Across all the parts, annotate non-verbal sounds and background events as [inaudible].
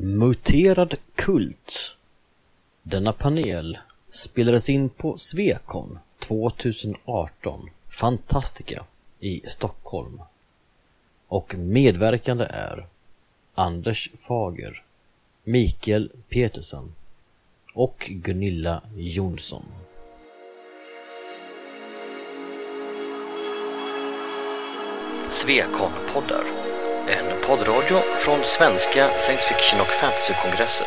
Muterad kult. Denna panel spelades in på Svekon 2018, Fantastica i Stockholm. Och medverkande är Anders Fager, Mikael Petersen och Gunilla Jonsson. Svekon-poddar. En poddradio från svenska science fiction och fantasykongresser.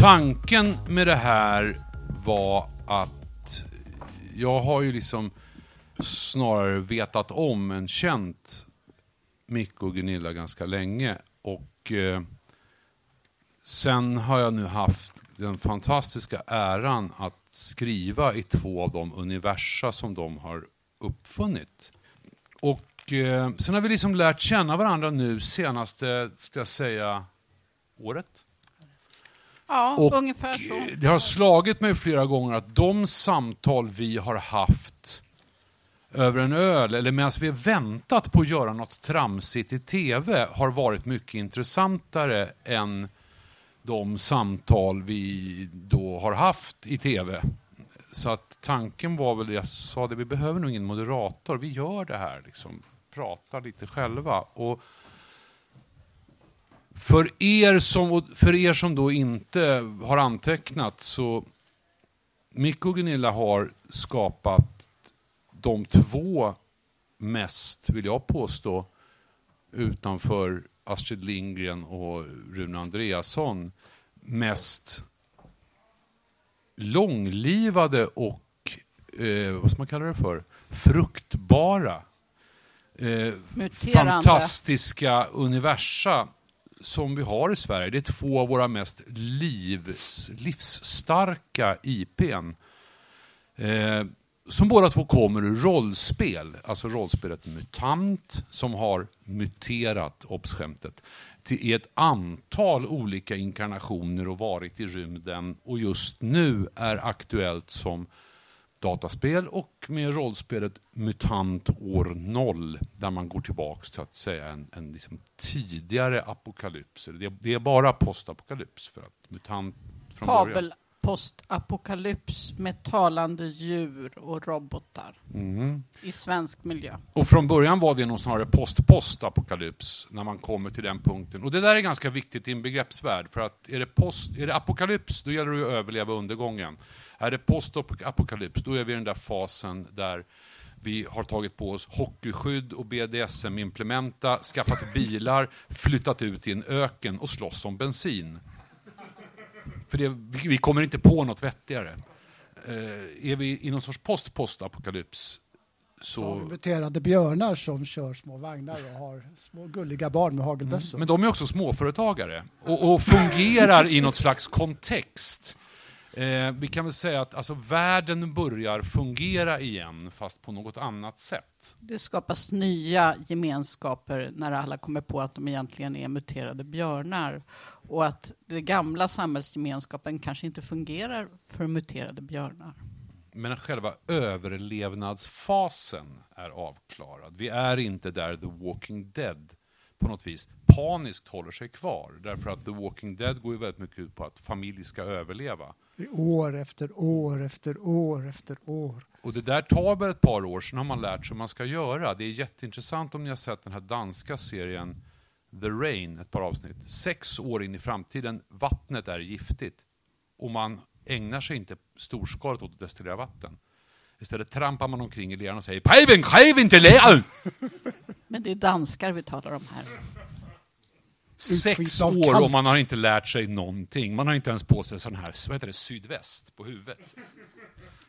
Tanken med det här var att jag har ju liksom snarare vetat om än känt Micke och Gunilla ganska länge. Och eh, sen har jag nu haft den fantastiska äran att skriva i två av de universa som de har uppfunnit. Och eh, sen har vi liksom lärt känna varandra nu senaste, ska jag säga, året? Ja, Och ungefär så. Det har slagit mig flera gånger att de samtal vi har haft över en öl, eller medan vi har väntat på att göra något tramsigt i TV, har varit mycket intressantare än de samtal vi då har haft i TV. Så att tanken var väl, jag sa det, vi behöver nog ingen moderator, vi gör det här, liksom, pratar lite själva. Och för er, som, för er som då inte har antecknat så Micke och Gunilla har skapat de två mest, vill jag påstå, utanför Astrid Lindgren och Rune Andreasson, mest långlivade och, eh, vad ska man kalla det för, fruktbara, eh, fantastiska universa som vi har i Sverige. Det är två av våra mest livs, livsstarka IPn. Eh, som båda två kommer ur rollspel, alltså rollspelet MUTANT som har muterat, obs skämtet, i ett antal olika inkarnationer och varit i rymden och just nu är aktuellt som dataspel och med rollspelet MUTANT år 0 där man går tillbaks till att säga en, en liksom tidigare apokalyps. Det, det är bara postapokalyps för att MUTANT från början. Postapokalyps med talande djur och robotar Mm. i svensk miljö. Och från början var det nog snarare post-post-apokalyps när man kommer till den punkten. Och det där är ganska viktigt i en begreppsvärld. För att är det, post, är det apokalyps, då gäller det att överleva undergången. Är det post-apokalyps, då är vi i den där fasen där vi har tagit på oss hockeyskydd och BDSM-implementa, skaffat bilar, [laughs] flyttat ut i en öken och slåss om bensin. För det, vi vi kommer inte på något vettigare. Eh, är vi i någon sorts post-post-apokalyps Så har vi så... muterade björnar som kör små vagnar och har små gulliga barn med hagelbössor. Men de är också småföretagare och, och fungerar i något slags kontext. Eh, vi kan väl säga att alltså, världen börjar fungera igen, fast på något annat sätt. Det skapas nya gemenskaper när alla kommer på att de egentligen är muterade björnar. Och att den gamla samhällsgemenskapen kanske inte fungerar för muterade björnar. Men själva överlevnadsfasen är avklarad. Vi är inte där The Walking Dead på något vis paniskt håller sig kvar. Därför att The Walking Dead går ju väldigt mycket ut på att familj ska överleva. År efter år efter år efter år. Och det där tar väl ett par år, sen har man lärt sig hur man ska göra. Det är jätteintressant om ni har sett den här danska serien The Rain, ett par avsnitt. Sex år in i framtiden, vattnet är giftigt. Och man ägnar sig inte storskaligt åt att destillera vatten. Istället trampar man omkring i leran och säger kräv inte leran! Men det är danskar vi talar om här. Sex år och man har inte lärt sig någonting. Man har inte ens på sig sån här, vad heter det, sydväst på huvudet.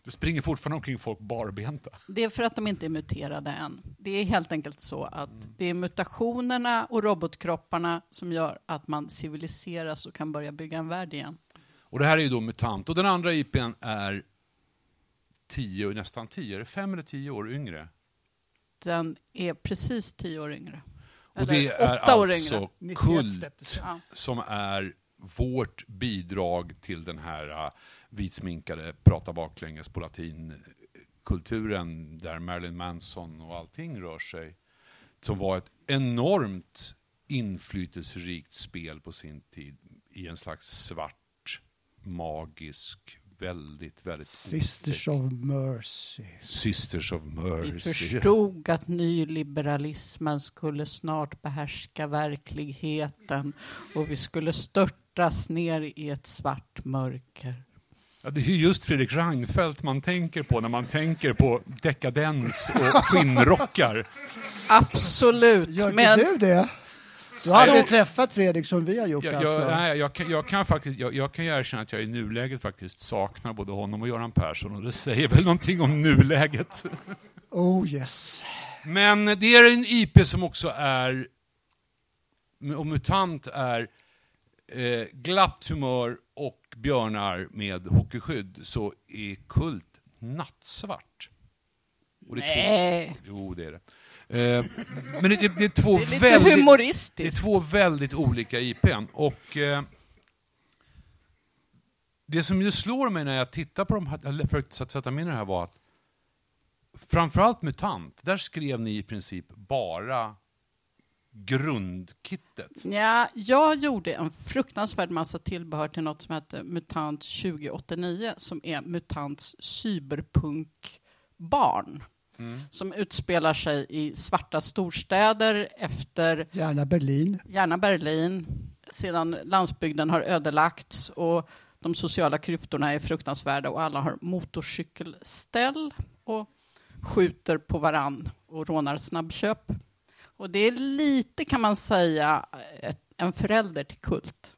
Det springer fortfarande omkring folk barbenta. Det är för att de inte är muterade än. Det är helt enkelt så att det är mutationerna och robotkropparna som gör att man civiliseras och kan börja bygga en värld igen. Och det här är ju då MUTANT. Och den andra IPn är tio, nästan tio, är det fem eller tio år yngre? Den är precis tio år yngre. Och det är alltså yngre. 91 Kult Ja. som är vårt bidrag till den här uh, vitsminkade prata baklänges på latin kulturen där Marilyn Manson och allting rör sig. Som var ett enormt inflytelserikt spel på sin tid i en slags svart, magisk, väldigt, väldigt Sisters otäck- of Mercy. Sisters of Vi Mercy. förstod att nyliberalismen skulle snart behärska verkligheten och vi skulle störtas ner i ett svart mörker. Ja, det är ju just Fredrik Reinfeldt man tänker på när man tänker på dekadens och skinnrockar. Absolut, Gör men du det? Du har aldrig träffat Fredrik som vi har gjort Jag, alltså? jag, nej, jag, kan, jag kan faktiskt, jag, jag kan ju erkänna att jag i nuläget faktiskt saknar både honom och Göran Persson och det säger väl någonting om nuläget. [laughs] Oh yes. Men det är en IP som också är, och MUTANT är, eh, glatt humör och björnar med hockeyskydd så är Kult nattsvart. Och det är två, nej, jo, det är det. Eh, men det, det, det är två det är väldigt... Det är två väldigt olika IPn. Och eh, det som ju slår mig när jag tittar på de här, eller försökte sätta mig in i det här var att framförallt MUTANT, där skrev ni i princip bara grundkittet. Ja, jag gjorde en fruktansvärd massa tillbehör till något som heter MUTANT 2089 som är MUTANTs cyberpunkbarn. Som utspelar sig i svarta storstäder efter Gärna Berlin. gärna Berlin, sedan landsbygden har ödelagts och de sociala klyftorna är fruktansvärda och alla har motorcykelställ och skjuter på varann och rånar snabbköp. Och det är lite, kan man säga, ett, en förälder till Kult.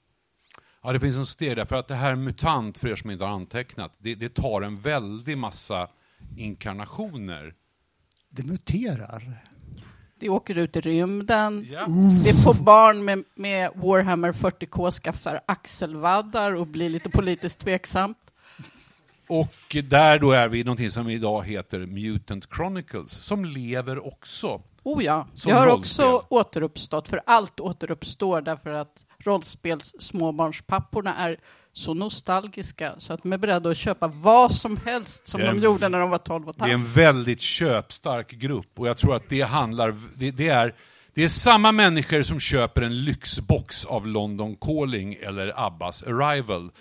Ja, det finns en steg där, för att det här MUTANT, för er som inte har antecknat, det, det tar en väldig massa inkarnationer. Det muterar. Det åker ut i rymden, Ja. det får barn med, med Warhammer 40K skaffar axelvaddar och blir lite politiskt tveksamt. Och där då är vi i någonting som idag heter Mutant Chronicles, som lever också. Oh ja, det har rollspel. också återuppstått, för allt återuppstår därför att rollspels småbarnspapporna är så nostalgiska så att de är beredda att köpa vad som helst som de en- gjorde när de var 12 och ett Det är en väldigt köpstark grupp och jag tror att det handlar, det, det är det är samma människor som köper en lyxbox av London Calling eller Abbas Arrival.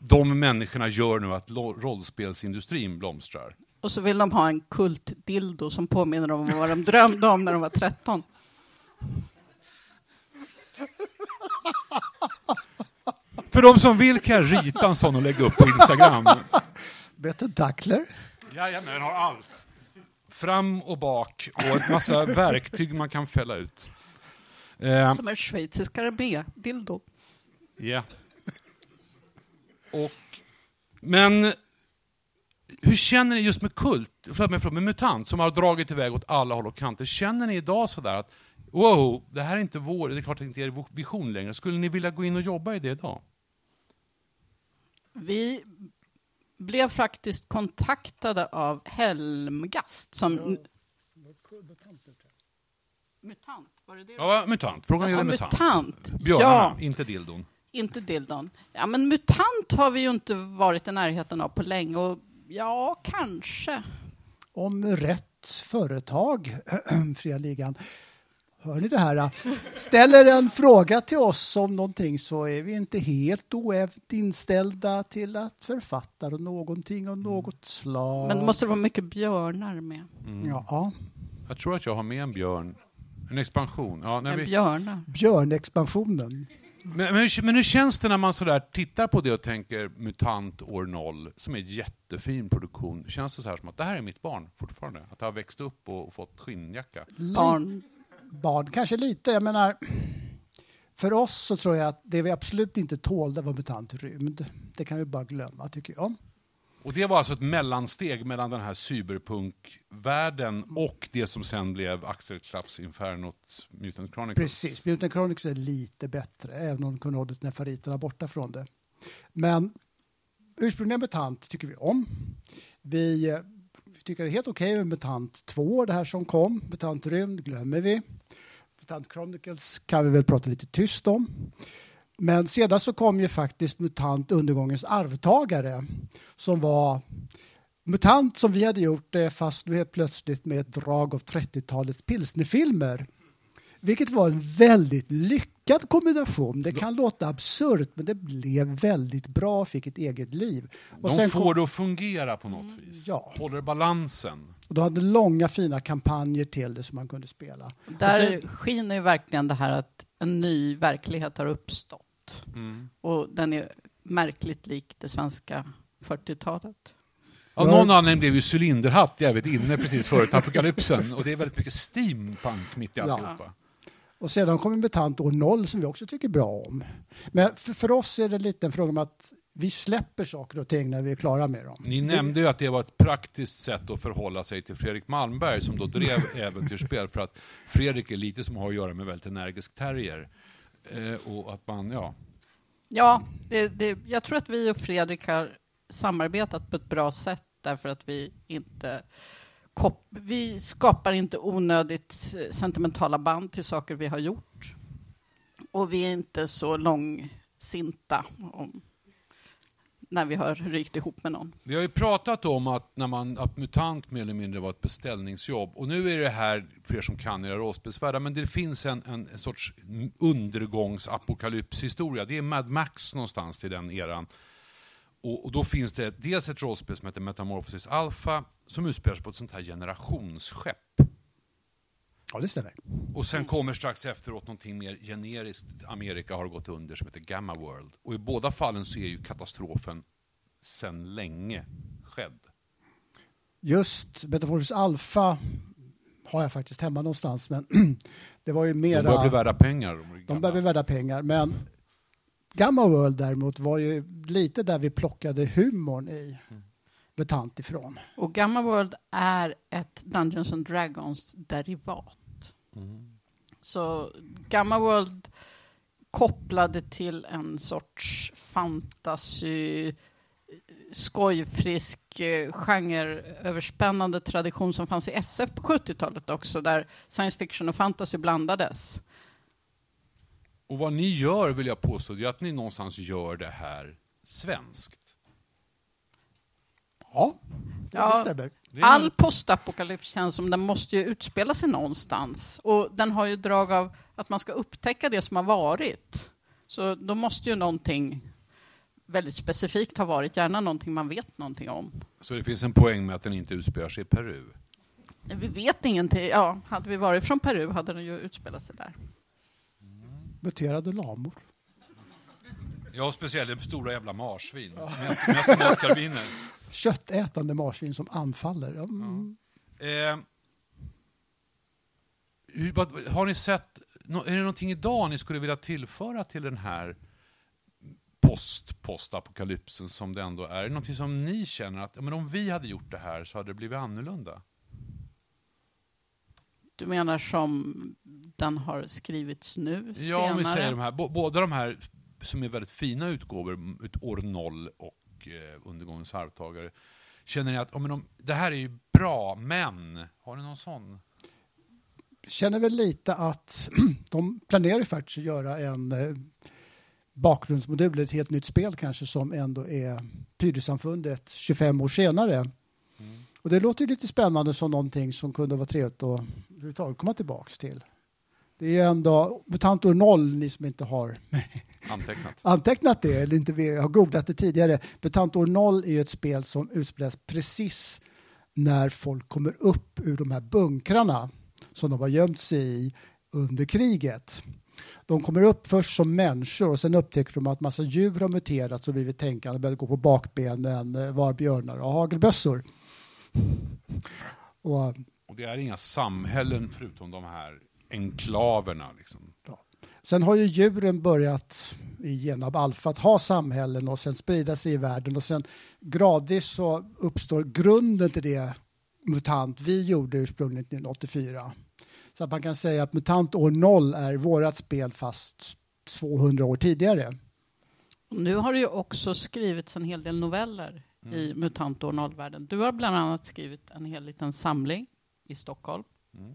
De människorna gör nu att rollspelsindustrin blomstrar. Och så vill de ha en kultdildo som påminner om vad de drömde om när de var 13. [laughs] För de som vill kan jag rita en sån och lägga upp på Instagram. [laughs] Bette Duckler. Jajamän, den har allt. Fram och bak och en massa verktyg man kan fälla ut. Eh, Som en schweizisk armé-dildo. Ja. Och, men hur känner ni just med Kult, förlåt, med MUTANT, som har dragit iväg åt alla håll och kanter. Känner ni idag sådär att wow, det här är inte vår, det är klart det inte är er vision längre. Skulle ni vilja gå in och jobba i det idag? Vi blev faktiskt kontaktade av Helmgast som... Mutant, var det det? Ja, MUTANT. Frågan Alltså, gäller MUTANT. MUTANT. Björnarna, Ja. inte dildon. Inte dildon. Ja, men MUTANT har vi ju inte varit i närheten av på länge och ja, kanske. Om rätt företag, [clears throat] Fria Ligan, hör ni det här? Ställer en fråga till oss om någonting så är vi inte helt oävt inställda till att författa någonting av något slag. Men det måste vara mycket björnar med. Ja, Jag tror att jag har med en björn. En expansion. Ja, när Men vi, björnar. björnexpansionen. Men, men, men hur känns det när man sådär tittar på det och tänker MUTANT år 0, som är en jättefin produktion. Känns det så här som att det här är mitt barn fortfarande? Att det har växt upp och, och fått skinnjacka? Barn. Barn, kanske lite. Jag menar, för oss så tror jag att det vi absolut inte tålde var mutant rymd. Det kan vi bara glömma, tycker jag. Och det var alltså ett mellansteg mellan den här cyberpunkvärlden och det som sen blev Axel Klafs Infernot Mutant Chronicles. Precis, Mutant Chronicles är lite bättre, även om sina favoriterna borta från det. Men ursprungliga MUTANT tycker vi om. Vi, eh, vi tycker det är helt okej med MUTANT 2, det här som kom. MUTANT Rymd glömmer vi. Mutant Chronicles kan vi väl prata lite tyst om. Men sedan så kom ju faktiskt MUTANT Undergångens arvtagare som var MUTANT som vi hade gjort det fast nu helt plötsligt med ett drag av 30-talets pilsnerfilmer. Vilket var en väldigt lyckad kombination. Det kan låta absurt men det blev väldigt bra, fick ett eget liv. Och De får kom... det att fungera på något vis. Ja. Håller balansen. Och de hade långa fina kampanjer till det som man kunde spela. Där sen... skiner ju verkligen det här att en ny verklighet har uppstått. Mm. Och den är märkligt lik det svenska 40-talet. Av någon anledning blev ju cylinderhatt jävligt inne precis före apokalypsen. Och det är väldigt mycket steampunk mitt i alltihopa. Ja. Och sedan kommer Mutant år 0 som vi också tycker bra om. Men för, för oss är det lite en fråga om att vi släpper saker och ting när vi är klara med dem. Ni nämnde ju att det var ett praktiskt sätt att förhålla sig till Fredrik Malmberg som då drev [laughs] äventyrsspel för att Fredrik är lite som har att göra med väldigt energisk terrier. Eh, och att man, ja. Ja, det, det, jag tror att vi och Fredrik har samarbetat på ett bra sätt därför att vi inte vi skapar inte onödigt eh, sentimentala band till saker vi har gjort. Och vi är inte så långsinta om, när vi har rykt ihop med någon. Vi har ju pratat om att, när man, att MUTANT mer eller mindre var ett beställningsjobb. Och nu är det här, för er som kan era rollspelsvärldar, men det finns en, en, en sorts undergångsapokalypshistoria. Det är Mad Max någonstans till den eran. Och, och, då finns det dels ett rollspel som heter Metamorphosis Alpha som utspelar sig på ett sånt här generationsskepp. Ja, det stämmer. Och sen kommer strax efteråt någonting mer generiskt. Amerika har gått under som heter Gamma World. Och i båda fallen så är ju katastrofen sedan länge skedd. Just Metamorphosis Alpha har jag faktiskt hemma någonstans, men [clears throat] det var ju mera... De börjar bli värda pengar. De, de börjar bli värda pengar, men Gamma World däremot var ju lite där vi plockade humorn i Mutant ifrån. Och Gamma World är ett Dungeons and Dragons derivat. Mm. Så Gamma World kopplade till en sorts fantasy skojfrisk, eh, genreöverspännande tradition som fanns i SF på 70-talet också, där science fiction och fantasy blandades. Och vad ni gör, vill jag påstå, är att ni någonstans gör det här svenskt. Ja, det, ja, det stämmer. All postapokalyps känns som den måste ju utspela sig någonstans. Och den har ju drag av att man ska upptäcka det som har varit. Så då måste ju någonting väldigt specifikt ha varit, gärna någonting man vet någonting om. Så det finns en poäng med att den inte utspelar sig i Peru? Vi vet ingenting. Ja, hade vi varit från Peru hade den ju utspelat sig där muterade lamor. Ja, speciellt stora jävla marsvin ja. med, automatkarbiner. [laughs] Köttätande marsvin som anfaller. Mm. Ja. Eh, har ni sett, är det någonting idag ni skulle vilja tillföra till den här post-postapokalypsen som det ändå är? Är det någonting som ni känner att men om vi hade gjort det här så hade det blivit annorlunda? Du menar som den har skrivits nu? Ja, senare? om vi säger de här, båda de här som är väldigt fina utgåvor, År 0 och eh, Undergångens arvtagare. Känner ni att oh, men de, det här är ju bra, men har ni någon sån? Känner väl lite att [clears throat] de planerar faktiskt att göra en eh, bakgrundsmodul, ett helt nytt spel kanske som ändå är Pyresamfundet 25 år senare. Och det låter lite spännande som någonting som kunde vara trevligt att komma tillbaka till. Det är ändå MUTANT år 0, ni som inte har [laughs] antecknat. antecknat det eller inte har googlat det tidigare. MUTANT år 0 är ju ett spel som utspelas precis när folk kommer upp ur de här bunkrarna som de har gömt sig i under kriget. De kommer upp först som människor och sen upptäcker de att massa djur har muterats och blivit tänkande och börjat gå på bakbenen, eh, var björnar och hagelbössor. Och, och, det är inga samhällen förutom de här enklaverna. Liksom. Ja. Sen har ju djuren börjat i Genab Alfa att ha samhällen och sen sprida sig i världen och sen gradvis så uppstår grunden till det MUTANT vi gjorde ursprungligen 1984. Så att man kan säga att MUTANT år 0 är vårat spel fast 200 år tidigare. Nu har det ju också skrivits en hel del noveller mm. i MUTANT år 0-världen. Du har bland annat skrivit en hel liten samling i Stockholm. Mm.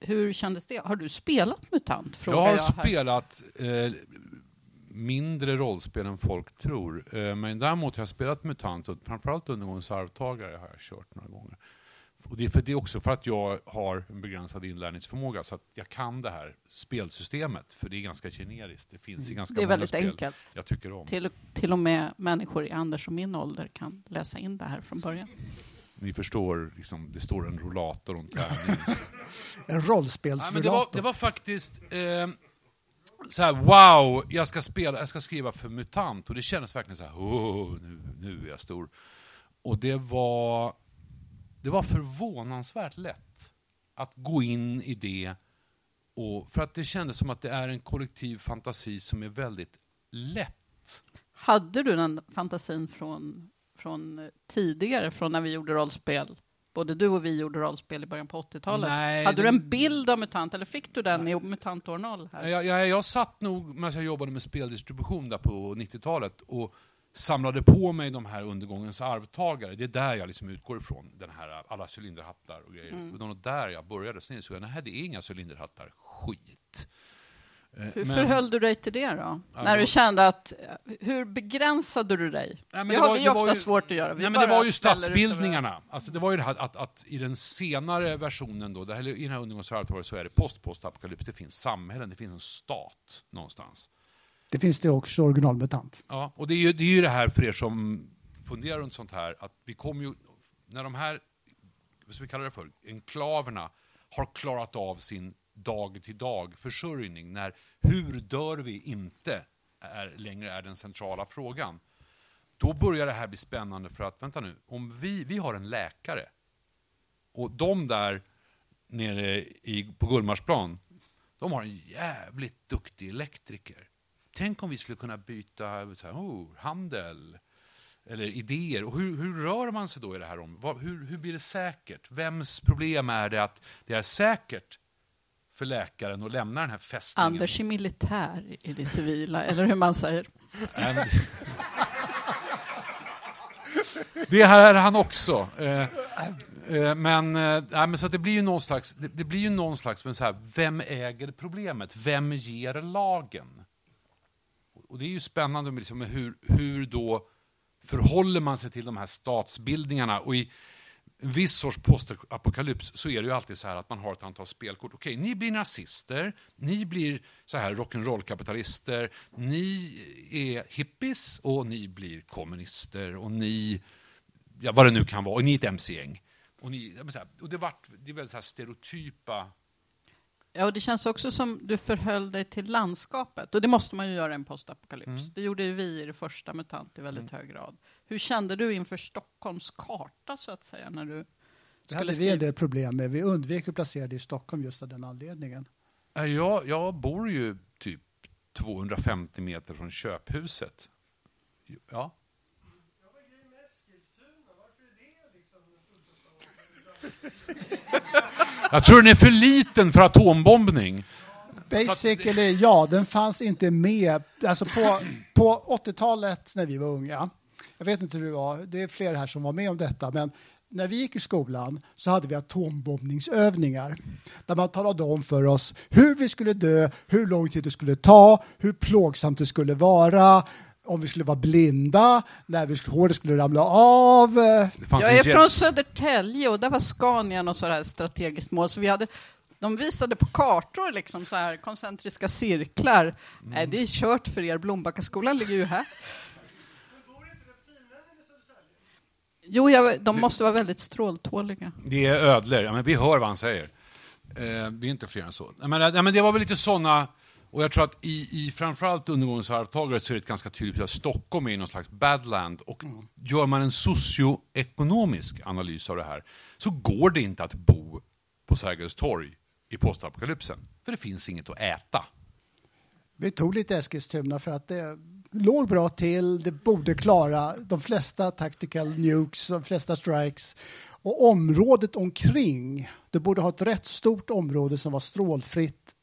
hur kändes det? Har du spelat MUTANT? Jag Frågar har jag spelat eh, mindre rollspel än folk tror. Eh, men däremot har jag spelat MUTANT, och framförallt Undergångens arvtagare har jag kört några gånger. Och det, är för, det är också för att jag har en begränsad inlärningsförmåga, så att jag kan det här spelsystemet. För det är ganska generiskt, det finns i ganska Det är många väldigt spel enkelt. jag tycker om. Till, till och med människor i Anders och min ålder kan läsa in det här från början. Ni förstår, liksom, det står en rollator och [laughs] en tärning. En Nej, men det, var, det var faktiskt eh, så här, wow, jag ska, spela, jag ska skriva för MUTANT och det kändes verkligen så här, oh, nu, nu är jag stor. Och det var, det var förvånansvärt lätt att gå in i det. Och, för att det kändes som att det är en kollektiv fantasi som är väldigt lätt. Hade du den fantasin från, från tidigare, från när vi gjorde rollspel? Både du och vi gjorde rollspel i början på 80-talet. Nej, Hade du en bild av MUTANT, eller fick du den i MUTANT år 0? Här? Jag, jag, jag satt nog, medan jag jobbade med speldistribution där på 90-talet och samlade på mig de här undergångens arvtagare. Det är där jag liksom utgår ifrån, den här alla cylinderhattar och grejer. Mm. Det var där jag började. Sen insåg jag, nej det är inga cylinderhattar, skit. Eh, Hur men- förhöll du dig till det då? Ja, när du kände att, hur begränsade du dig? Nej, men det det har var- vi det ofta ju- svårt att göra. Vi Nej, men det var ju stadsbildningarna. Alltså det var ju det här att, att i den senare versionen, då, det här, i den här undergångens arvtagare, så är det post-post-apokalyps. Det finns samhällen, det finns en stat någonstans. Det finns det också originalmutant. Ja, och det är, ju, det är ju det här för er som funderar runt sånt här, att vi kommer ju, när de här, vad ska vi kalla det för, enklaverna har klarat av sin dag-till-dag försörjning, när hur dör vi inte är, längre är den centrala frågan. Då börjar det här bli spännande för att, vänta nu, om vi, vi har en läkare och de där nere i, på Gullmarsplan, de har en jävligt duktig elektriker. Tänk om vi skulle kunna byta så här, oh, handel eller idéer. Och hur, hur rör man sig då i det här om? Vad, hur, hur blir det säkert? Vems problem är det att det är säkert för läkaren att lämna den här fästningen? Anders är militär i det civila, eller hur man säger. Det här är han också. Eh, eh, Men, eh, nej, men så det blir ju någon slags, det, det blir ju någon slags men så här, vem äger problemet? Vem ger lagen? Och det är ju spännande med, liksom, med hur, hur då förhåller man sig till de här statsbildningarna. Och i en viss sorts postapokalyps så är det ju alltid så här att man har ett antal spelkort. Okej, ni blir nazister, ni blir så här rock'n'roll-kapitalister, ni är hippies och ni blir kommunister och ni, ja vad det nu kan vara, och ni är ett mc-gäng. Och, ni, så här, och det, vart, det är väldigt så här stereotypa Ja, och det känns också som du förhöll dig till landskapet. Och det måste man ju göra i en postapokalyps. Mm. Det gjorde ju vi i det första MUTANT i väldigt hög grad. Hur kände du inför Stockholms karta, så att säga, när du Det skulle hade vi en del problem med. Vi undvek att placera det i Stockholm just av den anledningen. Ja, Jag, jag bor ju typ 250 meter från köphuset. Ja. Jag [laughs] Jag tror den är för liten för atombombning. Basically, ja, den fanns inte med. Alltså på, på 80-talet när vi var unga, jag vet inte hur det var, det är fler här som var med om detta, men när vi gick i skolan så hade vi atombombningsövningar där man talade om för oss hur vi skulle dö, hur lång tid det skulle ta, hur plågsamt det skulle vara, om vi skulle vara blinda, när vi skulle, håret skulle ramla av. Jag är från Södertälje och där var Scania något sådär strategiskt mål. Så vi hade, de visade på kartor liksom så här koncentriska cirklar. Mm. Nej, det är kört för er. Blombackaskolan ligger ju här. Jo, jag, de måste vara väldigt stråltåliga. Det är ödlor. Ja, men vi hör vad han säger. Eh, vi är inte fler än så. Men, nej, men det var väl lite såna... Och jag tror att i, i framförallt undergångens arvtagare så är det ett ganska tydligt att Stockholm är någon slags badland. Och gör man en socioekonomisk analys av det här så går det inte att bo på Sergels torg i postapokalypsen. För det finns inget att äta. Vi tog lite Eskilstuna för att det låg bra till. Det borde klara de flesta tactical nukes, de flesta strikes. Och området omkring, det borde ha ett rätt stort område som var strålfritt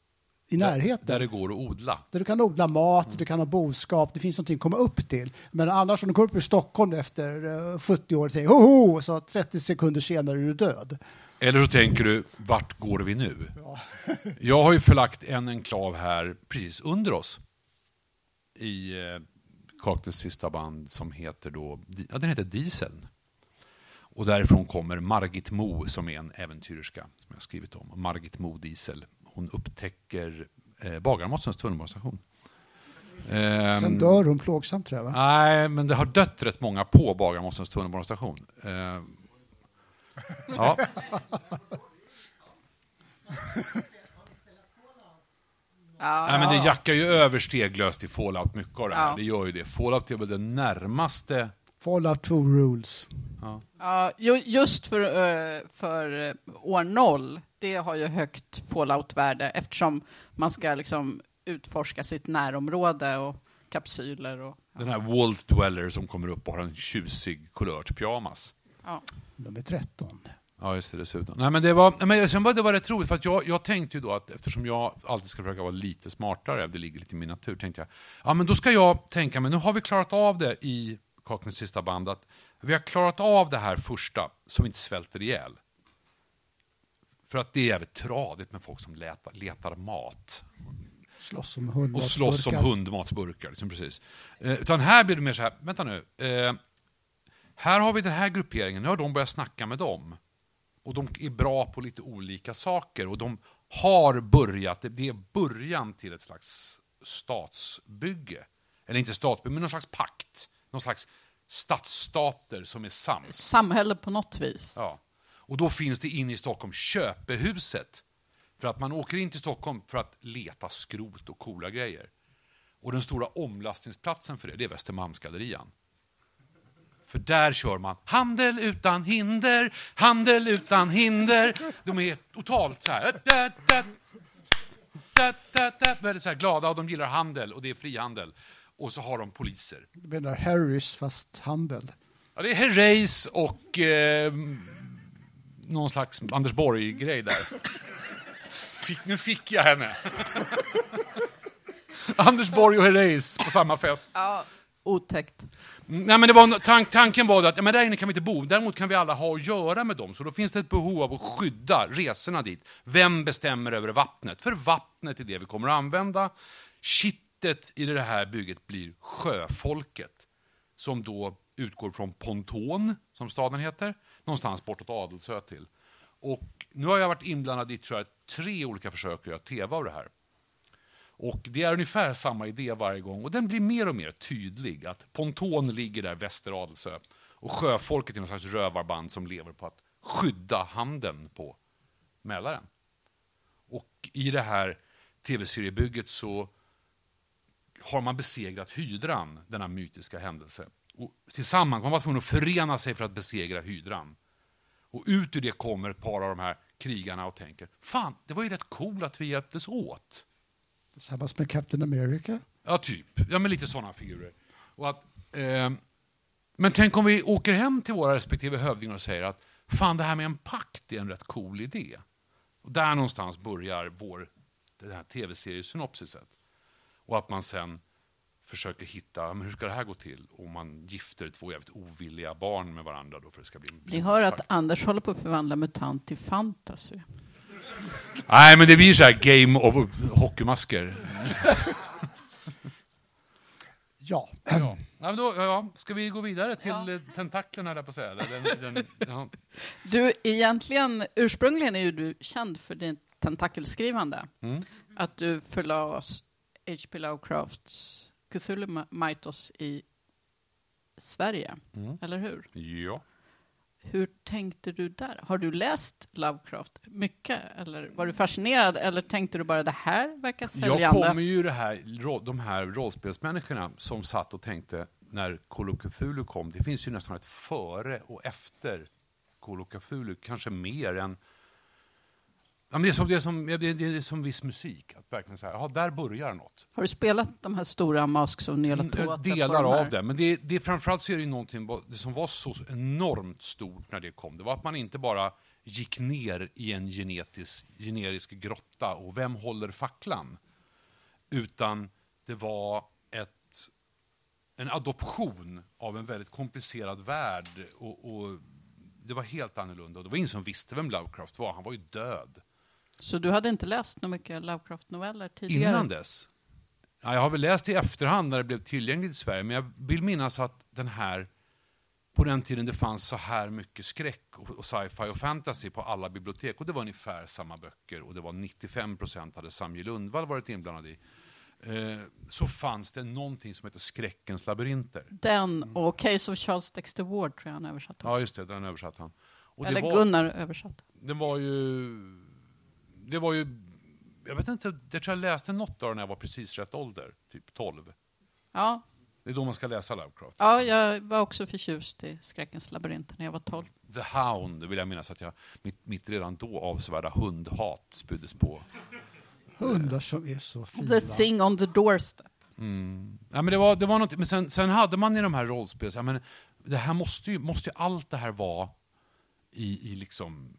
i närheten. Där det går att odla. Där du kan odla mat, Mm. du kan ha boskap, det finns någonting att komma upp till. Men annars om du kommer upp i Stockholm efter eh, 70 år och säger hoho, så 30 sekunder senare är du död. Eller så tänker du, vart går vi nu? [laughs] Jag har ju förlagt en enklav här precis under oss. I eh, Kaknäs sista band som heter då, ja, den heter Dieseln. Och därifrån kommer Margit Mo som är en äventyrerska som jag skrivit om. Margit Mo Diesel. Hon upptäcker eh, Bagarmossens tunnelbanestation. Ehm, Sen dör hon plågsamt tror jag. Va? Nej, men det har dött rätt många på Bagarmossens tunnelbanestation. Eh, ja. Ja, Nej, men det jackar ju över steglöst i Fallout mycket av det här. Ja. Det gör ju det. Fallout är väl det närmaste... Fallout 2 rules. Ja, ju- just för, eh, för eh, år noll, det har ju högt fallout-värde eftersom man ska liksom utforska sitt närområde och kapsyler och... Den här Walt Dweller som kommer upp och har en tjusig kulört pyjamas. Ja. De är 13. Ja, just det, dessutom. Nej, men det var, men sen var det var rätt roligt, för att jag, jag tänkte ju då att eftersom jag alltid ska försöka vara lite smartare, det ligger lite i min natur, tänkte jag, ja men då ska jag tänka mig, nu har vi klarat av det i Kaknäs sista band, att vi har klarat av det här första, vi inte svälter ihjäl. För att det är jävligt tradigt med folk som letar, letar mat. Slåss om hundar. Och slåss om hundmatsburkar. Liksom precis. Eh, utan här blir det mer så här, vänta nu. Eh, här har vi den här grupperingen, nu har de börjat snacka med dem. Och de är bra på lite olika saker. Och de har börjat, det är början till ett slags statsbygge. Eller inte statsbygge, men någon slags pakt. Någon slags stadsstater som är sams. Samhälle på något vis. Ja. Och då finns det inne i Stockholm Köpehuset. För att man åker in till Stockholm för att leta skrot och coola grejer. Och den stora omlastningsplatsen för det, det är Västermalmsgallerian. För där kör man handel utan hinder, handel utan hinder. De är totalt så här... Da, da, da, väldigt så här glada och de gillar handel och det är frihandel. Och så har de poliser. Du menar Harrys fast handel. Ja, det är Herreys och eh, någon slags Anders Borg-grej där. Fick, nu fick jag henne. [laughs] Anders Borg och Herreys på samma fest. Ja, otäckt. Nej, men det var, tank, tanken var att ja, men där inne kan vi inte bo, däremot kan vi alla ha att göra med dem. Så då finns det ett behov av att skydda resorna dit. Vem bestämmer över vattnet? För vattnet är det vi kommer att använda. Kittet i det här bygget blir sjöfolket. Som då utgår från Ponton, som staden heter, någonstans bortåt Adelsö till. Och nu har jag varit inblandad i tror jag, tre olika försök att göra tv av det här. Och det är ungefär samma idé varje gång och den blir mer och mer tydlig. Att Ponton ligger där väster Adelsö och sjöfolket är någon slags rövarband som lever på att skydda handen på Mälaren. Och i det här tv-seriebygget så har man besegrat hydran, denna mytiska händelse. Och tillsammans, man var tvungen att förena sig för att besegra hydran. Och ut ur det kommer ett par av de här krigarna och tänker, fan, det var ju rätt coolt att vi hjälptes åt. Tillsammans med Captain America. Ja, typ. Ja, men lite sådana figurer. Och att, eh, men tänk om vi åker hem till våra respektive hövdingar och säger att fan, det här med en pakt är en rätt cool idé. Och där någonstans börjar vår, den här tv-seriesynopsiset. Och att man sen försöker hitta, men hur ska det här gå till? Och man gifter två jävligt ovilliga barn med varandra då för att det ska bli en Ni hör att. Anders håller på att förvandla MUTANT till fantasy. Nej, men det blir så här game of hockeymasker. [laughs] Ja. Ja. Ja, men då, ja. Ska vi gå vidare till ja. tentaklen, höll jag på att säga. Den, den, ja. Du, egentligen, ursprungligen är ju du känd för ditt tentakelskrivande. Mm. Att du förlas H.P. Lovecrafts Cthulhu Mythos i Sverige, Mm. eller hur? ja. Hur tänkte du där? Har du läst Lovecraft mycket? Eller var du fascinerad? Eller tänkte du bara det här verkar Jag säljande? kommer ju det här, de här rollspelsmänniskorna som satt och tänkte när Cthulhu kom, det finns ju nästan ett före och efter Cthulhu, kanske mer än... Ja, det, är som, det, är som, det, är, det är som viss musik, att verkligen säga, ja, där börjar något. Har du spelat de här stora Masks of Mm, Nyarlathotep? Delar de här? av det, men det, det, framförallt så är det någonting, det som var så enormt stort när det kom, det var att man inte bara gick ner i en genetisk, generisk grotta och vem håller facklan? Utan det var ett, en adoption av en väldigt komplicerad värld. Och, och det var helt annorlunda. Och det var ingen som visste vem Lovecraft var. Han var ju död. Så du hade inte läst några mycket Lovecraft-noveller tidigare? Innan dess? Ja, jag har väl läst i efterhand när det blev tillgängligt i Sverige, men jag vill minnas att den här på den tiden det fanns så här mycket skräck och sci-fi och fantasy på alla bibliotek. Och det var ungefär samma böcker och det var 95 procent hade Samuel Lundvall varit inblandad i. Eh, så fanns det någonting som heter Skräckens labyrinter. Den och Case of Charles Dexter Ward tror jag han översatte Ja, just det, den översatte han. Och Eller var, Gunnar översatte. Det var ju... Det var ju... Jag vet inte, jag tror jag läste något av när jag var precis rätt ålder, typ 12. Ja. Det är då man ska läsa Lovecraft. ja, jag var också förtjust i Skräckens labyrinter när jag var 12. The Hound, vill jag minnas att jag, mitt, mitt redan då avsevärda hundhat spyddes på. Hundar som är så fina. The thing on the doorstep. Mm. Ja, men det var, det var något, men sen, sen hade man i de här rollspelen, så här, men det här måste ju, måste ju allt det här vara i, i liksom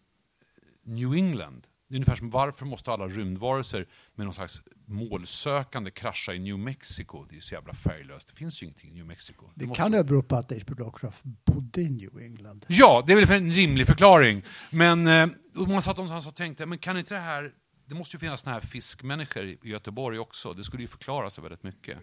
New England. Det är ungefär som varför måste alla rymdvarelser med någon slags målsökande krascha i New Mexico? Det är så jävla färglöst. Det finns ju ingenting i New Mexico. Det måste- kan ju bero på att H.P. Lovecraft bodde i New England. Ja, det är väl en rimlig förklaring. Men eh, man satt någonstans och tänkte, men kan inte det här... Det måste ju finnas såna här fiskmänniskor i Göteborg också. Det skulle ju förklara sig väldigt mycket.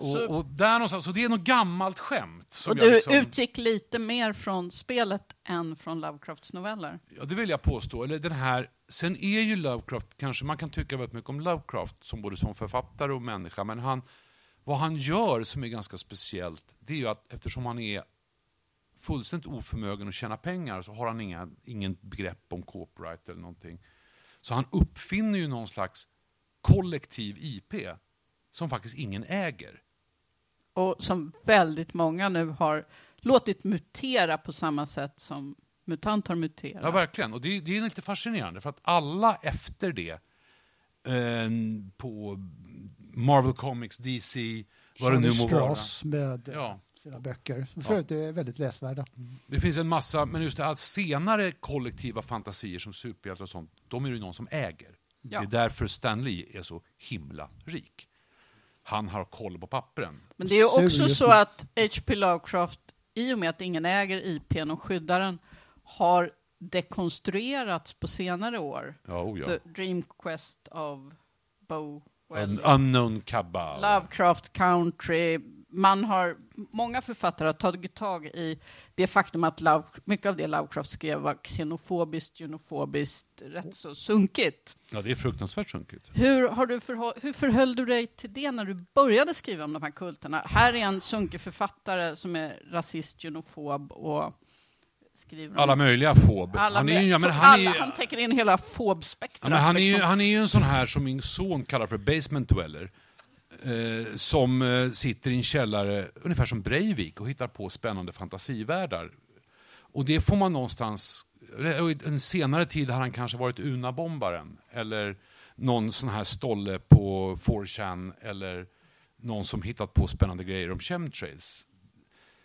Och, Så- och där någonstans, så det är något gammalt skämt. Som Och du liksom, utgick lite mer från spelet än från Lovecrafts noveller. Ja, det vill jag påstå. Eller den här, sen är ju Lovecraft, kanske man kan tycka väldigt mycket om Lovecraft, som både som författare och människa, men han, vad han gör som är ganska speciellt, det är ju att eftersom han är fullständigt oförmögen att tjäna pengar så har han inga, ingen begrepp om copyright eller någonting. Så han uppfinner ju någon slags kollektiv IP som faktiskt ingen äger. Och som väldigt många nu har låtit mutera på samma sätt som MUTANT har muterat. Ja, verkligen. Och det, det är lite fascinerande, för att alla efter det, eh, på Marvel Comics, DC, vad det nu må vara. Med Ja. sina böcker. Som för övrigt är väldigt läsvärda. Det finns en massa, men just det att senare kollektiva fantasier som superhjältar och sånt, de är det ju någon som äger. Ja. Det är därför Stan Lee är så himla rik. Han har koll på pappren. Men det är också så att H.P. Lovecraft, i och med att ingen äger IPn och skyddar den, har dekonstruerats på senare år. Ja, oh ja. The Dream Quest of Bo Well, unknown Cabal. Lovecraft Country. Man har, många författare har tagit tag i det faktum att Love, mycket av det Lovecraft skrev var xenofobiskt, genofobiskt, rätt så sunkigt. Ja, det är fruktansvärt sunkigt. Hur, har du förhå- hur förhöll du dig till det när du började skriva om de här kulterna? Här är en sunkig författare som är rasist, genofob och Alla möjliga fob. alla han, är ju, ja, men han, alla, är, han täcker in hela ja, fobspektrat. men han, är liksom. han är ju en sån här som min son kallar för basement dweller. Eh, som eh, sitter i en källare, ungefär som Breivik, och hittar på spännande fantasivärldar. Och det får man någonstans... En senare tid har han kanske varit Unabombaren, eller någon sån här stolle på 4chan, eller någon som hittat på spännande grejer om chemtrails.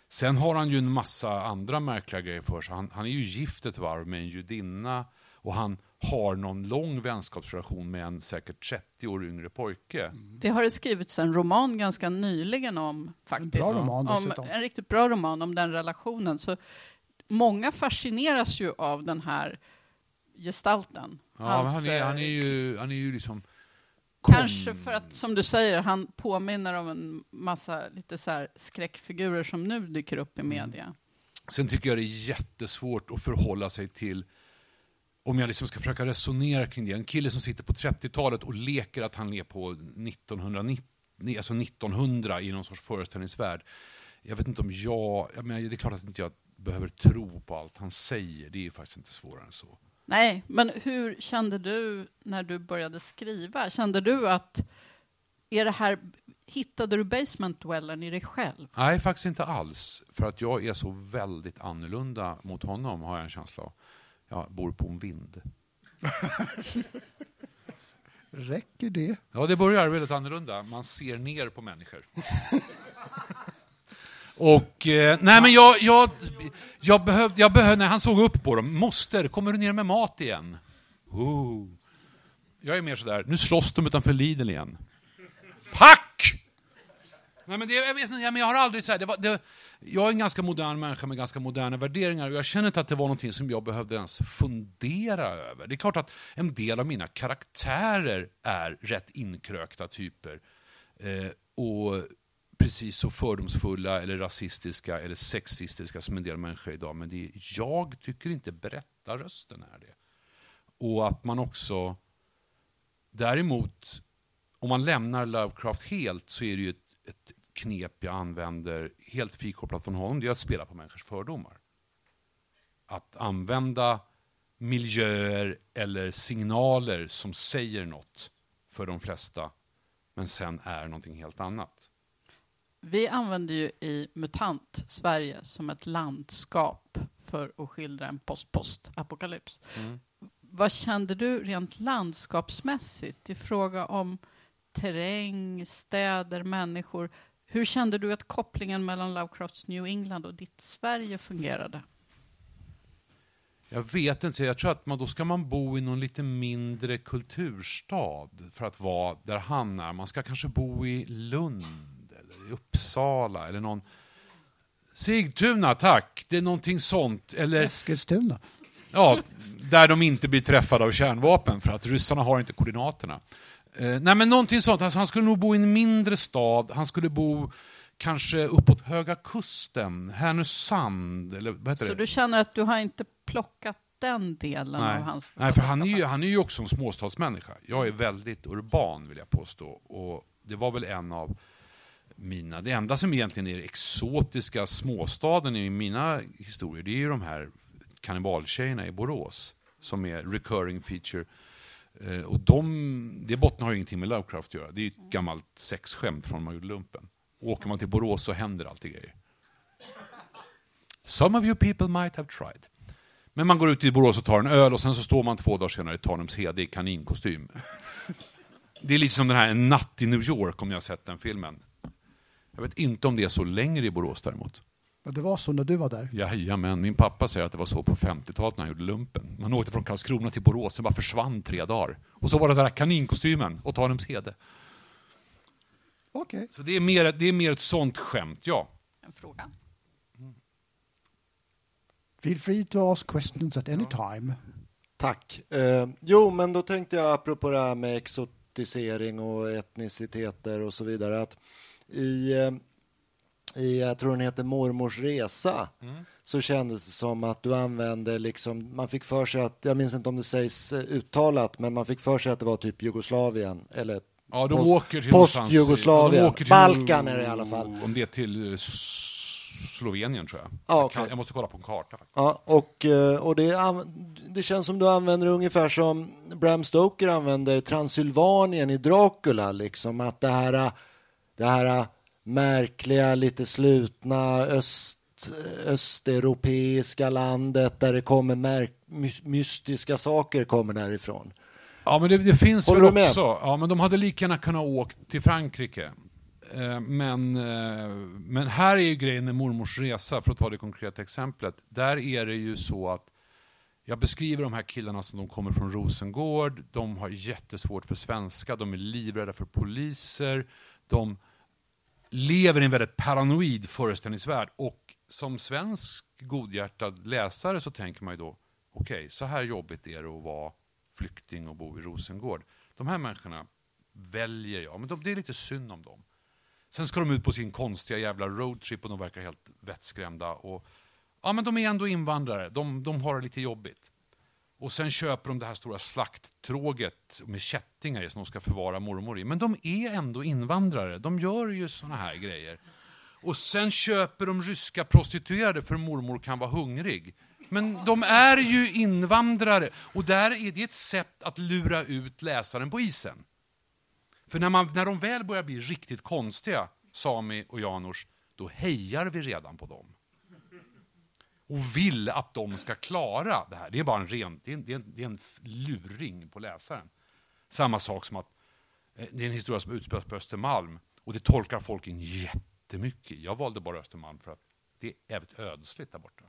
Sen har han ju en massa andra märkliga grejer för sig. Han, han är ju gift ett varv med en judinna och han har någon lång vänskapsrelation med en säkert 30 år yngre pojke. Det har det skrivits en roman ganska nyligen om faktiskt. bra roman om, en riktigt bra roman om den relationen. Så många fascineras ju av den här gestalten. Ja, Hans, han, är, han, är eh, ju, han är ju liksom... kom- Kanske för att, som du säger, han påminner om en massa lite så här skräckfigurer som nu dyker upp i Mm. media. Sen tycker jag det är jättesvårt att förhålla sig till om jag liksom ska försöka resonera kring det. En kille som sitter på 30-talet och leker att han är på 1990, alltså 1900 i någon sorts föreställningsvärld. Jag vet inte om jag... jag menar, det är klart att inte jag behöver tro på allt han säger. Det är faktiskt inte svårare än så. Nej, men hur kände du när du började skriva? Kände du att, är det här, hittade du basement dwellern i dig själv? Nej, faktiskt inte alls. För att jag är så väldigt annorlunda mot honom, har jag en känsla av. Jag bor på en vind. [laughs] Räcker det? Ja, det börjar väldigt annorlunda. Man ser ner på människor. [laughs] Och, eh, nej men jag, jag, Jag behövde, jag behövde, när han såg upp på dem, moster, kommer du ner med mat igen? Oh. Jag är mer sådär, nu slåss de utanför Lidl igen. Pack! Nej, men det, jag, vet, inte, men jag har aldrig så här, det var, det, jag är en ganska modern människa med ganska moderna värderingar och jag känner inte att det var någonting som jag behövde ens fundera över. Det är klart att en del av mina karaktärer är rätt inkrökta typer. Eh, och precis så fördomsfulla, eller rasistiska eller sexistiska som en del människor idag. Men det är, jag tycker inte berättarrösten är det. Och att man också... Däremot, om man lämnar Lovecraft helt så är det ju ett, ett knep jag använder helt frikopplat från honom. Det är att spela på människors fördomar. Att använda miljöer eller signaler som säger något för de flesta, men sen är någonting helt annat. Vi använder ju i MUTANT Sverige som ett landskap för att skildra en post-post-apokalyps. Mm. Vad kände du rent landskapsmässigt i fråga om terräng, städer, människor? Hur kände du att kopplingen mellan Lovecrafts New England och ditt Sverige fungerade? Jag vet inte, jag tror att man, då ska man bo i någon lite mindre kulturstad för att vara där han är. Man ska kanske bo i Lund eller i Uppsala eller någon... Sigtuna, tack! Det är någonting sånt. Eller... Eskilstuna. Ja, där de inte blir träffade av kärnvapen för att ryssarna har inte koordinaterna. Eh, nej men någonting sånt, alltså, han skulle nog bo i en mindre stad, han skulle bo kanske uppåt Höga Kusten, Härnösand eller vad heter Så det? du känner att du har inte plockat den delen Nej. av hans... Nej, för han är, ju, han är ju också en småstadsmänniska. Jag är väldigt urban vill jag påstå. Och det var väl en av mina... Det enda som egentligen är exotiska småstaden i mina historier, det är ju de här kannibaltjejerna i Borås. Som är recurring feature. Eh, och de, det bottnar har ju ingenting med Lovecraft att göra. Det är ju ett gammalt sexskämt från man gjorde lumpen. Åker man till Borås så händer alltid grejer. Some of you people might have tried. Men man går ut i Borås och tar en öl och sen så står man två dagar senare i Tanumshede i kaninkostym. Det är lite som den här En natt i New York, om ni har sett den filmen. Jag vet inte om det är så längre i Borås däremot. Men det var så när du var där? Jajamän, min pappa säger att det var så på 50-talet när han gjorde lumpen. Man åkte från Karlskrona till Borås, sen bara försvann tre dagar. Och så var det den där kaninkostymen och Tanumshede. Okej. Okay. Så det är, mer, det är mer ett sånt skämt, ja. En fråga? Feel free to ask questions at any time. Tack. Eh, jo, men då tänkte jag apropå det här med exotisering och etniciteter och så vidare att i, eh, i jag tror den heter Mormors resa mm. så kändes det som att du använde liksom, man fick för sig att, jag minns inte om det sägs eh, uttalat, men man fick för sig att det var typ Jugoslavien eller Ja, de åker till Post-Jugoslavien. Ja, till, Balkan är det i alla fall. Om det är till eh, Slovenien tror jag. Ja, jag, kan, jag, måste kolla på en karta. Faktiskt. Ja, och, eh, och det, det känns som du använder ungefär som Bram Stoker använder Transylvanien i Dracula. Liksom, att det här, det här märkliga, lite slutna öst, östeuropeiska landet där det kommer märk, mystiska saker kommer därifrån. Ja, men det, det finns Håller väl också. Ja, men de hade lika gärna kunnat åka till Frankrike. Eh, men, eh, men här är ju grejen med mormors resa, för att ta det konkreta exemplet. Där är det ju så att jag beskriver de här killarna som de kommer från Rosengård, de har jättesvårt för svenska, de är livrädda för poliser, de lever i en väldigt paranoid föreställningsvärld. Och som svensk godhjärtad läsare så tänker man ju då, okej, okay, så här jobbigt är det att vara flykting och bo i Rosengård. De här människorna väljer jag, men de, det är lite synd om dem. Sen ska de ut på sin konstiga jävla roadtrip och de verkar helt vettskrämda. Och, ja, men de är ändå invandrare, de, de har det lite jobbigt. Och sen köper de det här stora slakttråget med kättingar i som de ska förvara mormor i. Men de är ändå invandrare, de gör ju såna här grejer. Och sen köper de ryska prostituerade för mormor kan vara hungrig. Men de är ju invandrare och där är det ett sätt att lura ut läsaren på isen. För när, man, när de väl börjar bli riktigt konstiga, Sami och Janors, då hejar vi redan på dem. Och vill att de ska klara det här. Det är bara en ren, det är en, det är en, det är en luring på läsaren. Samma sak som att eh, det är en historia som utspelas på Östermalm och det tolkar folk in jättemycket. Jag valde bara Östermalm för att det är jävligt ödsligt där borta.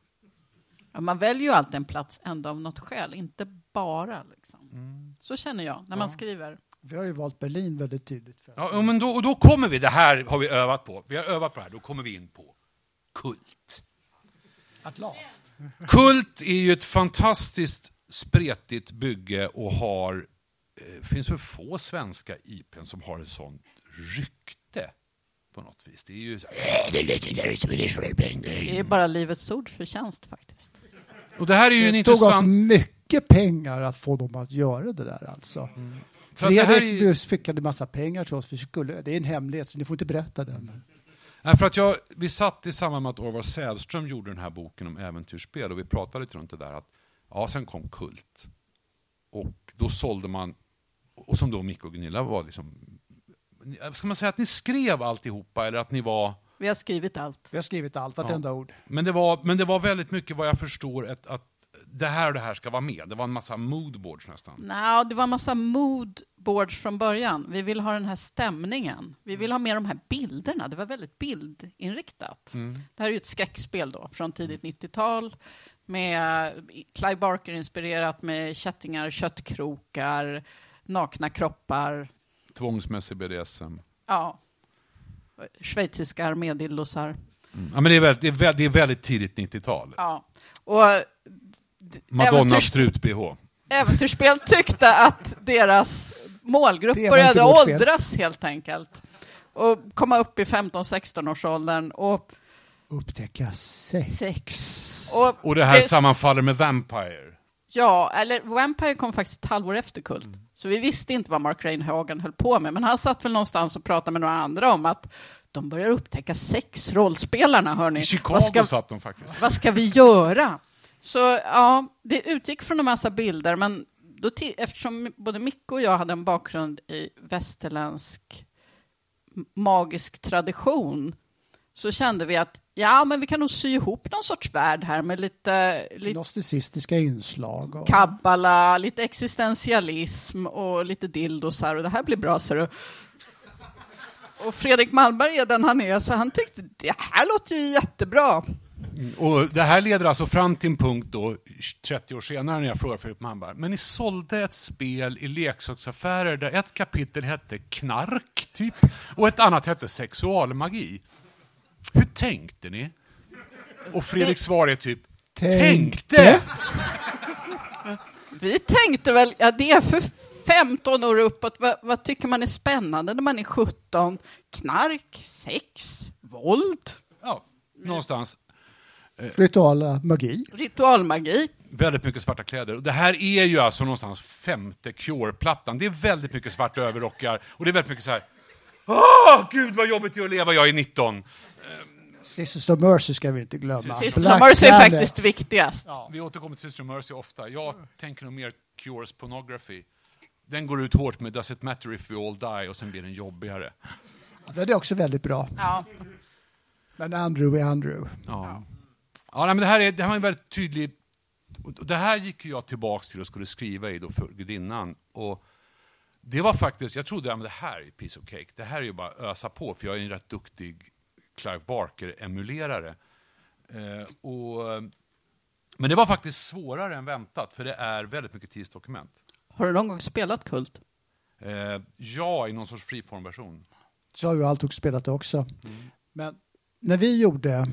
Ja, Man väljer ju alltid en plats ändå av något skäl, inte bara. Liksom. Så känner jag när man skriver. Vi har ju valt Berlin väldigt tydligt. För. Ja, men då, och då kommer vi, det här har vi övat på. Vi har övat på det här, då kommer vi in på kult. At last. Kult är ju ett fantastiskt spretigt bygge och har... Det finns väl få svenska IPn som har ett sånt rykte på något vis. Det är ju så Det är bara Livets Ords förtjänst faktiskt. Och det här är ju en Det tog oss intressant... mycket pengar att få dem att göra det där alltså. För att det här Fredrik, ju- du skickade massa pengar till oss. Vi skulle, det är en hemlighet, så ni får inte berätta den. Nej, för att jag, vi satt i samband med att Orvar Sävström gjorde den här boken om äventyrsspel och vi pratade lite runt det där. att ja, Sen kom Kult. Och då sålde man, och som då Micke och Gunilla var liksom... Ska man säga att ni skrev alltihopa eller att ni var... Vi har skrivit allt. Vi har skrivit allt, vartenda ord. Men det, var, men det var väldigt mycket vad jag förstår ett, att det här och det här ska vara med. Det var en massa moodboards nästan. Nå, det var en massa moodboards från början. Vi vill ha den här stämningen. Vi vill ha med de här bilderna. Det var väldigt bildinriktat. Det här är ju ett skräckspel då, från tidigt 90-tal. Med Clive Barker-inspirerat med kättingar, köttkrokar, nakna kroppar. Tvångsmässig BDSM. Ja. Schweiziska armédillosar. Ja, men det, är väldigt, det är väldigt tidigt 90-tal. Ja. Och d- Madonna äventyrs- strut-bh. Äventyrsspel tyckte att deras målgrupp Det började fel. åldras helt enkelt. Och komma upp i 15-16 års åldern. Och Upptäcka sex. sex. Och, Och det här sammanfaller med Vampire. Ja, eller Vampire kom faktiskt ett halvår efter Kult. Mm. Så vi visste inte vad Mark Reinhagen höll på med. Men han satt väl någonstans och pratade med några andra om att de börjar upptäcka sex, rollspelarna, hörni. I Chicago Vad ska, satt de faktiskt. vad ska vi göra? Så ja, det utgick från en massa bilder, men då eftersom både Micke och jag hade en bakgrund i västerländsk magisk tradition så kände vi att ja, men vi kan nog sy ihop någon sorts värld här med lite, lite Gnosticistika inslag. Och, kabbala, lite existentialism och lite dildosar och det här blir bra, ser du. Och Fredrik Malmberg är den han är, så han tyckte det här låter ju jättebra. Och det här leder alltså fram till en punkt då, 30 år senare, när jag frågar Filip Malmberg. Men ni sålde ett spel i leksaksaffärer där ett kapitel hette knark, typ, och ett annat hette sexualmagi. Hur tänkte ni? Och Fredriks svar är typ, Tänkte? tänkte! Vi tänkte väl, ja det är för 15 år uppåt, vad, vad tycker man är spännande när man är 17? Knark, sex, våld, Ja, någonstans. Rituala magi. ritualmagi. Väldigt mycket svarta kläder. Och det här är ju alltså någonstans femte Cure-plattan. Det är väldigt mycket svarta överrockar och det är väldigt mycket så här. Åh, gud vad jobbigt det är att leva, jag är 19. Sisters of Mercy ska vi inte glömma. Sist Black Mercy är faktiskt viktigast. Vi återkommer till Sister Mercy ofta. Jag tänker nog mer Cures Pornography. Den går ut hårt med Does it matter if we all die och sen blir den jobbigare. Den är också väldigt bra. Ja. Men Andrew är Andrew. Ja. Ja, nej, men det här är, det här är en väldigt tydlig... Det här gick ju jag tillbaks till och skulle skriva i då för gudinnan. Och det var faktiskt, jag trodde att det här är piece of cake. Det här är ju bara att ösa på för jag är en rätt duktig Clive Barker-emulerare. Eh, och, men det var faktiskt svårare än väntat för det är väldigt mycket tidsdokument. Har du någon gång spelat Kult? Eh, ja, i någon sorts friformversion. Så har ju Altok spelat det också. Men när vi gjorde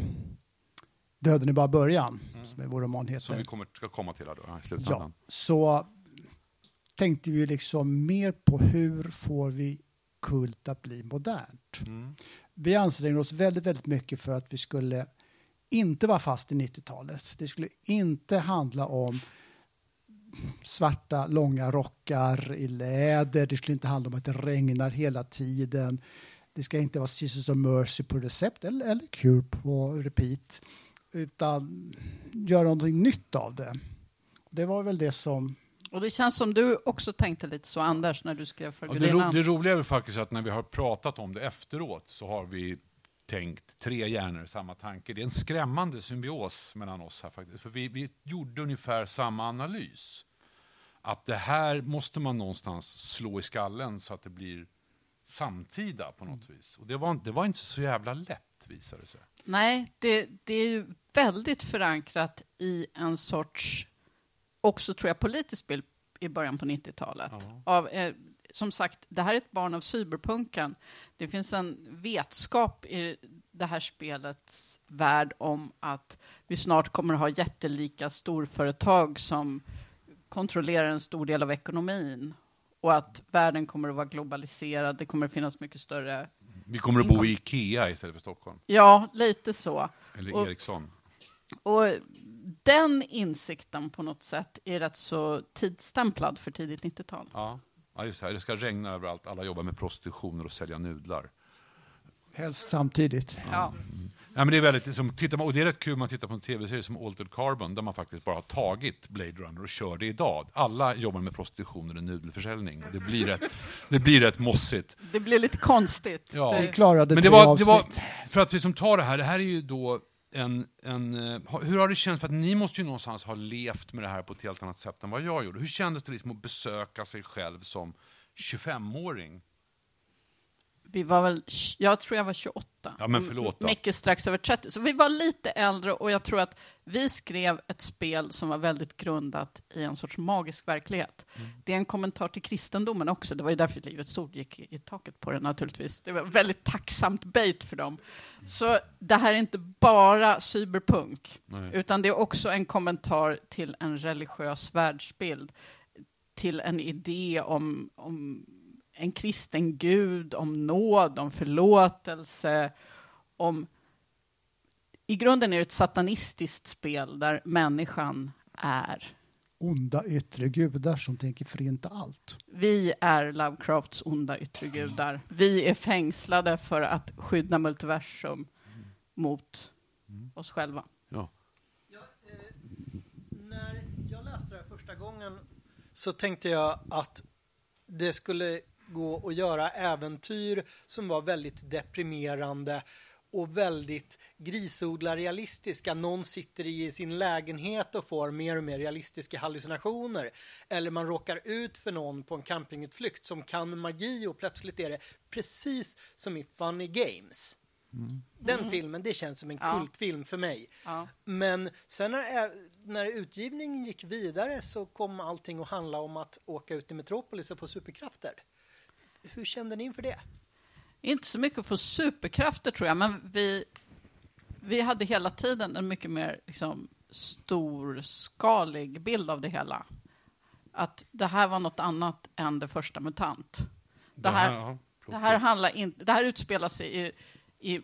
Döden är bara början, som är vår roman heter. Som vi kommer, ska komma till här då, i Ja, slutändan. så tänkte vi liksom mer på hur får vi kult att bli modernt. Mm. Vi ansträngde oss väldigt, väldigt mycket för att vi skulle inte vara fast i 90-talet. Det skulle inte handla om svarta långa rockar i läder. Det skulle inte handla om att det regnar hela tiden. Det ska inte vara Sisters of Mercy på recept eller, eller Cure på repeat. Utan göra någonting nytt av det. Det var väl det som... Och det känns som du också tänkte lite så, Anders, när du skrev för Ja, det, ro, det roliga är väl faktiskt att när vi har pratat om det efteråt så har vi tänkt tre hjärnor samma tanke. Det är en skrämmande symbios mellan oss här faktiskt. För vi, vi gjorde ungefär samma analys. Att det här måste man någonstans slå i skallen så att det blir samtida på något vis. Och det var, det var inte så jävla lätt, visade sig. Nej, det, det är ju väldigt förankrat i en sorts, också tror jag, politisk bild i början på 90-talet. Ja. Av, eh, som sagt, det här är ett barn av cyberpunken. Det finns en vetskap i det här spelets värld om att vi snart kommer att ha jättelika storföretag som kontrollerar en stor del av ekonomin och att världen kommer att vara globaliserad. Det kommer att finnas mycket större... Vi kommer att bo i Ikea istället för Stockholm. Ja, lite så. Eller Ericsson. Och den insikten på något sätt är rätt så tidsstämplad för tidigt 90-tal. Ja. ja, just det. Här. Det ska regna överallt. Alla jobbar med prostitution och sälja nudlar. Helst samtidigt. Ja. Ja, men det är väldigt, liksom, tittar man, och det är rätt kul om man tittar på en tv-serie som Altered Carbon där man faktiskt bara har tagit Blade Runner och kör det idag. Alla jobbar med prostitution eller nudelförsäljning. Och det, blir rätt, det blir rätt mossigt. Det blir lite konstigt. Ja. Det, klarade Men det var, det var, för att liksom ta det här, det här är ju då en, en... Eh, hur har det känts? För att ni måste ju någonstans ha levt med det här på ett helt annat sätt än vad jag gjorde. Hur kändes det liksom att besöka sig själv som 25-åring? Vi var väl, jag tror jag var 28. Ja, men förlåt då. Mycket strax över 30. Så vi var lite äldre och jag tror att vi skrev ett spel som var väldigt grundat i en sorts magisk verklighet. Mm. Det är en kommentar till kristendomen också. Det var ju därför Livets Ord gick i taket på det naturligtvis. Det var väldigt tacksamt bait för dem. Så det här är inte bara cyberpunk, Nej. utan det är också en kommentar till en religiös världsbild. Till en idé om, om en kristen gud, om nåd, om förlåtelse, om... I grunden är det ett satanistiskt spel där människan är. Onda yttre gudar som tänker förinta allt. Vi är Lovecrafts onda yttre gudar. Vi är fängslade för att skydda multiversum mot oss själva. Ja. När jag läste det här första gången så tänkte jag att det skulle gå att göra äventyr som var väldigt deprimerande och väldigt grisodlarrealistiska. Någon sitter i sin lägenhet och får mer och mer realistiska hallucinationer. Eller man råkar ut för någon på en campingutflykt som kan magi och plötsligt är det precis som i Funny Games. Den filmen, det känns som en Ja. kultfilm för mig. Ja. Men sen när, när utgivningen gick vidare så kom allting att handla om att åka ut i Metropolis och få superkrafter. Hur kände ni inför det? Inte så mycket få superkrafter tror jag, men vi, vi hade hela tiden en mycket mer liksom, storskalig bild av det hela. Att det här var något annat än det första MUTANT. Det här, ja, det här, handlar inte, det här utspelar sig i, i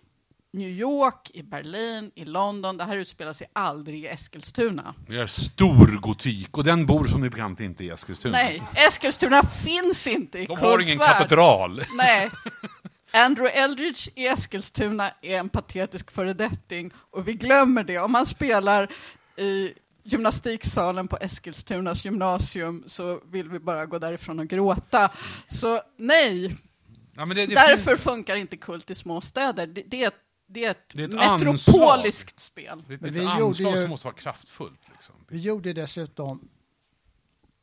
New York, i Berlin, i London. Det här utspelar sig aldrig i Eskilstuna. Det är stor gotik och den bor som bekant inte i Eskilstuna. Nej, Eskilstuna finns inte i De har ingen katedral. Nej. [laughs] Andrew Eldridge i Eskilstuna är en patetisk föredetting och vi glömmer det. Om han spelar i gymnastiksalen på Eskilstunas gymnasium så vill vi bara gå därifrån och gråta. Så nej, Ja, det, det därför funkar inte kult i små städer. Det, det, är, ett- det är ett Det är ett metropoliskt spel. Det är ett gjorde anslag ju- som måste vara kraftfullt. Liksom. Vi gjorde dessutom...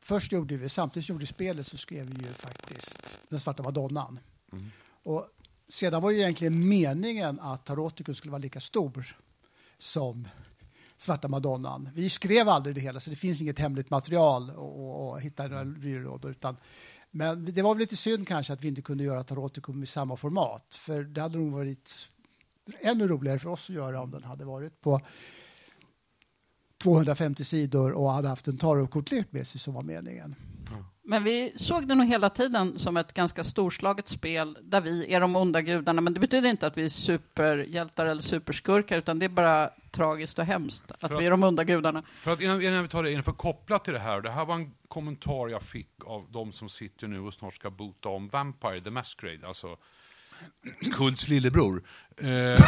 Först gjorde vi, samtidigt som vi gjorde spelet så skrev vi ju faktiskt Den svarta madonnan. Och sedan var ju egentligen meningen att Taroticus skulle vara lika stor som Svarta madonnan. Vi skrev aldrig det hela så det finns inget hemligt material och hitta i några byrålådor. Utan, men det var väl lite synd kanske att vi inte kunde göra Taroticum i samma format. För det hade nog varit ännu roligare för oss att göra om den hade varit på 250 sidor och hade haft en tarotkortlek med sig som var meningen. Men vi såg det nog hela tiden som ett ganska storslaget spel där vi är de onda gudarna. Men det betyder inte att vi är superhjältar eller superskurkar utan det är bara tragiskt och hemskt att För- vi är de onda gudarna. För att innan, innan vi tar det in, för kopplat till det här, det här var en kommentar jag fick av de som sitter nu och snart ska bota om Vampire the Masquerade, alltså Kults lillebror. Eh, [coughs]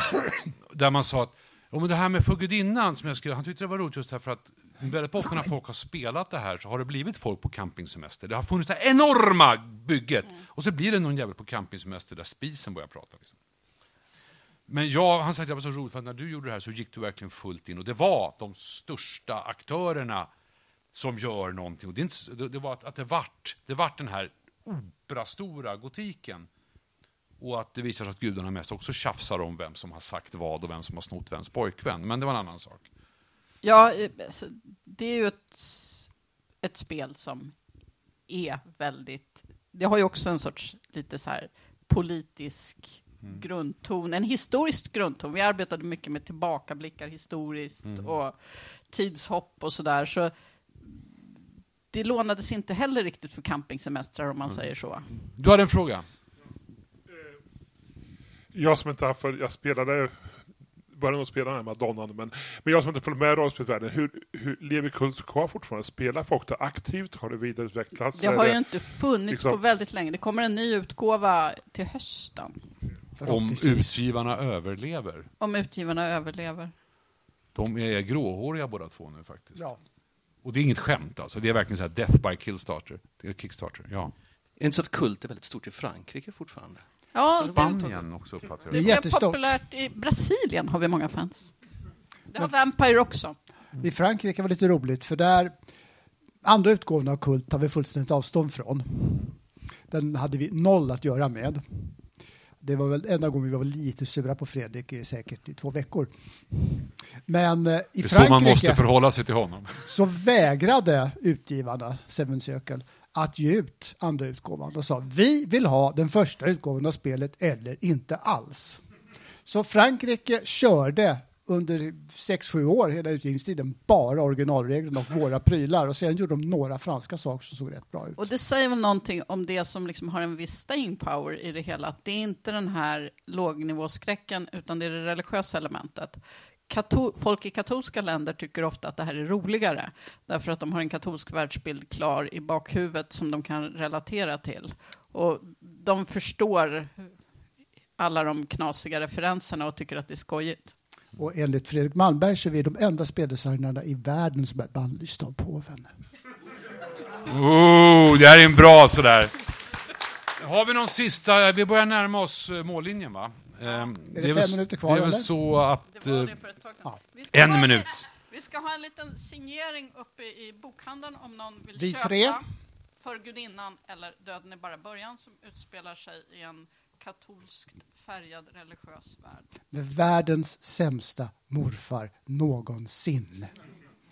där man sa att oh, men det här med för gudinnan, som jag skulle, han tyckte det var roligt just därför att väldigt ofta när folk har spelat det här så har det blivit folk på campingsemester. Det har funnits det här enorma bygget och så blir det någon jävel på campingsemester där spisen börjar prata. Liksom. Men jag, han sa att det var så roligt för att när du gjorde det här så gick du verkligen fullt in och det var de största aktörerna som gör någonting. Och det, inte, det, det var att, att det vart, det vart den här operastora gotiken. Och att det visar sig att gudarna mest också tjafsar om vem som har sagt vad och vem som har snott vems pojkvän. Men det var en annan sak. Ja, eh, det är ju ett, ett spel som är väldigt... Det har ju också en sorts lite så här politisk grundton, en historisk grundton. Vi arbetade mycket med tillbakablickar historiskt och tidshopp och sådär. Så det lånades inte heller riktigt för campingsemestrar om man säger så. Du hade en fråga? Jag som inte har för, jag spelade började nog spela den här Madonna men, men jag som inte följt med rollspelsvärlden, hur, hur lever Kult kvar fortfarande? Spelar folk det aktivt? Har det vidareutvecklats? Det har ju inte funnits liksom- på väldigt länge. Det kommer en ny utgåva till hösten, Om utgivarna överlever. om utgivarna överlever. De är gråhåriga båda två nu faktiskt. Ja. Och det är inget skämt alltså. Det är verkligen så här death by killstarter. Det är Kickstarter, ja. Är det inte så att kult är väldigt stort i Frankrike fortfarande? Ja, Spanien också uppfattar Det är jag. det är jättestort. populärt. I Brasilien har vi många fans. Det har Vampire också. I Frankrike var det lite roligt för där andra utgåvan av Kult tar vi fullständigt avstånd från. Den hade vi noll att göra med. Det var väl enda gången vi var lite sura på Fredrik säkert i två veckor. Men eh, i Det är så man måste Frankrike förhålla sig till honom. så vägrade utgivarna Seven Circle att ge ut andra utgåvan. De sa vi vill ha den första utgåvan av spelet eller inte alls. Så Frankrike körde under 6-7 år, hela utgivningstiden, bara originalreglerna och våra prylar. Och sen gjorde de några franska saker som såg rätt bra ut. Och det säger väl någonting om det som liksom har en viss staying power i det hela. Att det är inte den här lågnivåskräcken, utan det är det religiösa elementet. Kato folk i katolska länder tycker ofta att det här är roligare, därför att de har en katolsk världsbild klar i bakhuvudet som de kan relatera till. Och de förstår alla de knasiga referenserna och tycker att det är skojigt. Och enligt Fredrik Malmberg så är vi de enda speldesignerna i världen som är bannlysta av påven. Oh, det här är en bra sådär. Har vi någon sista? Vi börjar närma oss eh, mållinjen va? Ehm, det väl fem s- minuter kvar, Det är väl eller? så att... Det var eh, det ja. Vi ska En ha minut. Vi ska ha en liten signering uppe i bokhandeln om någon vill Vi köpa tre. För gudinnan eller Döden är bara början som utspelar sig i en katolskt färgad religiös värld. Med världens sämsta morfar någonsin.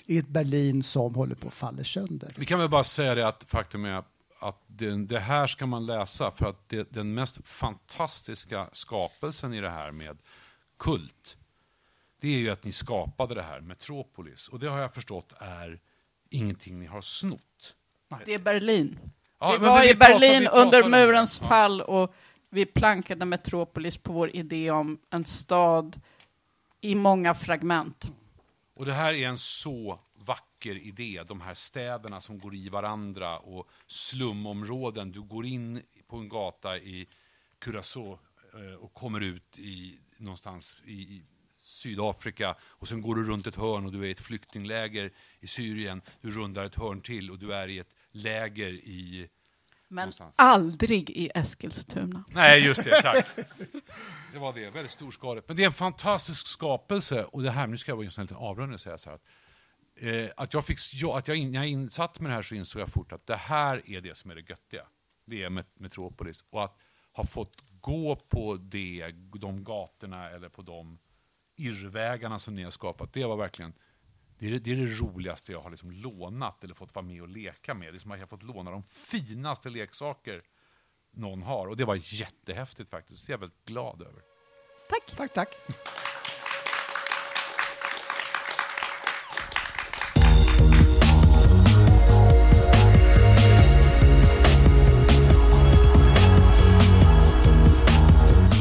I ett Berlin som håller på att falla sönder. Vi kan väl bara säga det att faktum är att det, det här ska man läsa för att det, den mest fantastiska skapelsen i det här med kult, det är ju att ni skapade det här, Metropolis. Och det har jag förstått är ingenting ni har snott. Det är Berlin. Ja, vi var vi i pratar- Berlin vi pratar under murens Ja. fall och vi plankade Metropolis på vår idé om en stad i många fragment. Och det här är en så vacker idé, de här städerna som går i varandra och slumområden. Du går in på en gata i Curacao eh, och kommer ut i, någonstans i, i Sydafrika och sen går du runt ett hörn och du är i ett flyktingläger i Syrien. Du rundar ett hörn till och du är i ett läger i... Men Någonstans. aldrig i Eskilstuna. Nej, just det, tack. [laughs] Det var det, väldigt storskaligt. Men det är en fantastisk skapelse och det här, nu ska jag vara en liten avrundning och säga så här att eh, att jag fick, att jag, in, när jag insatt med det här så insåg jag fort att det här är det som är det göttiga. Det är Met- Metropolis. Och att ha fått gå på det, de gatorna eller på de irrvägarna som ni har skapat, det var verkligen det är det, det är det roligaste jag har liksom lånat eller fått vara med och leka med. Det är som att jag har fått låna de finaste leksaker någon har. Och det var jättehäftigt faktiskt. Det är jag väldigt glad över. Tack. Tack, tack.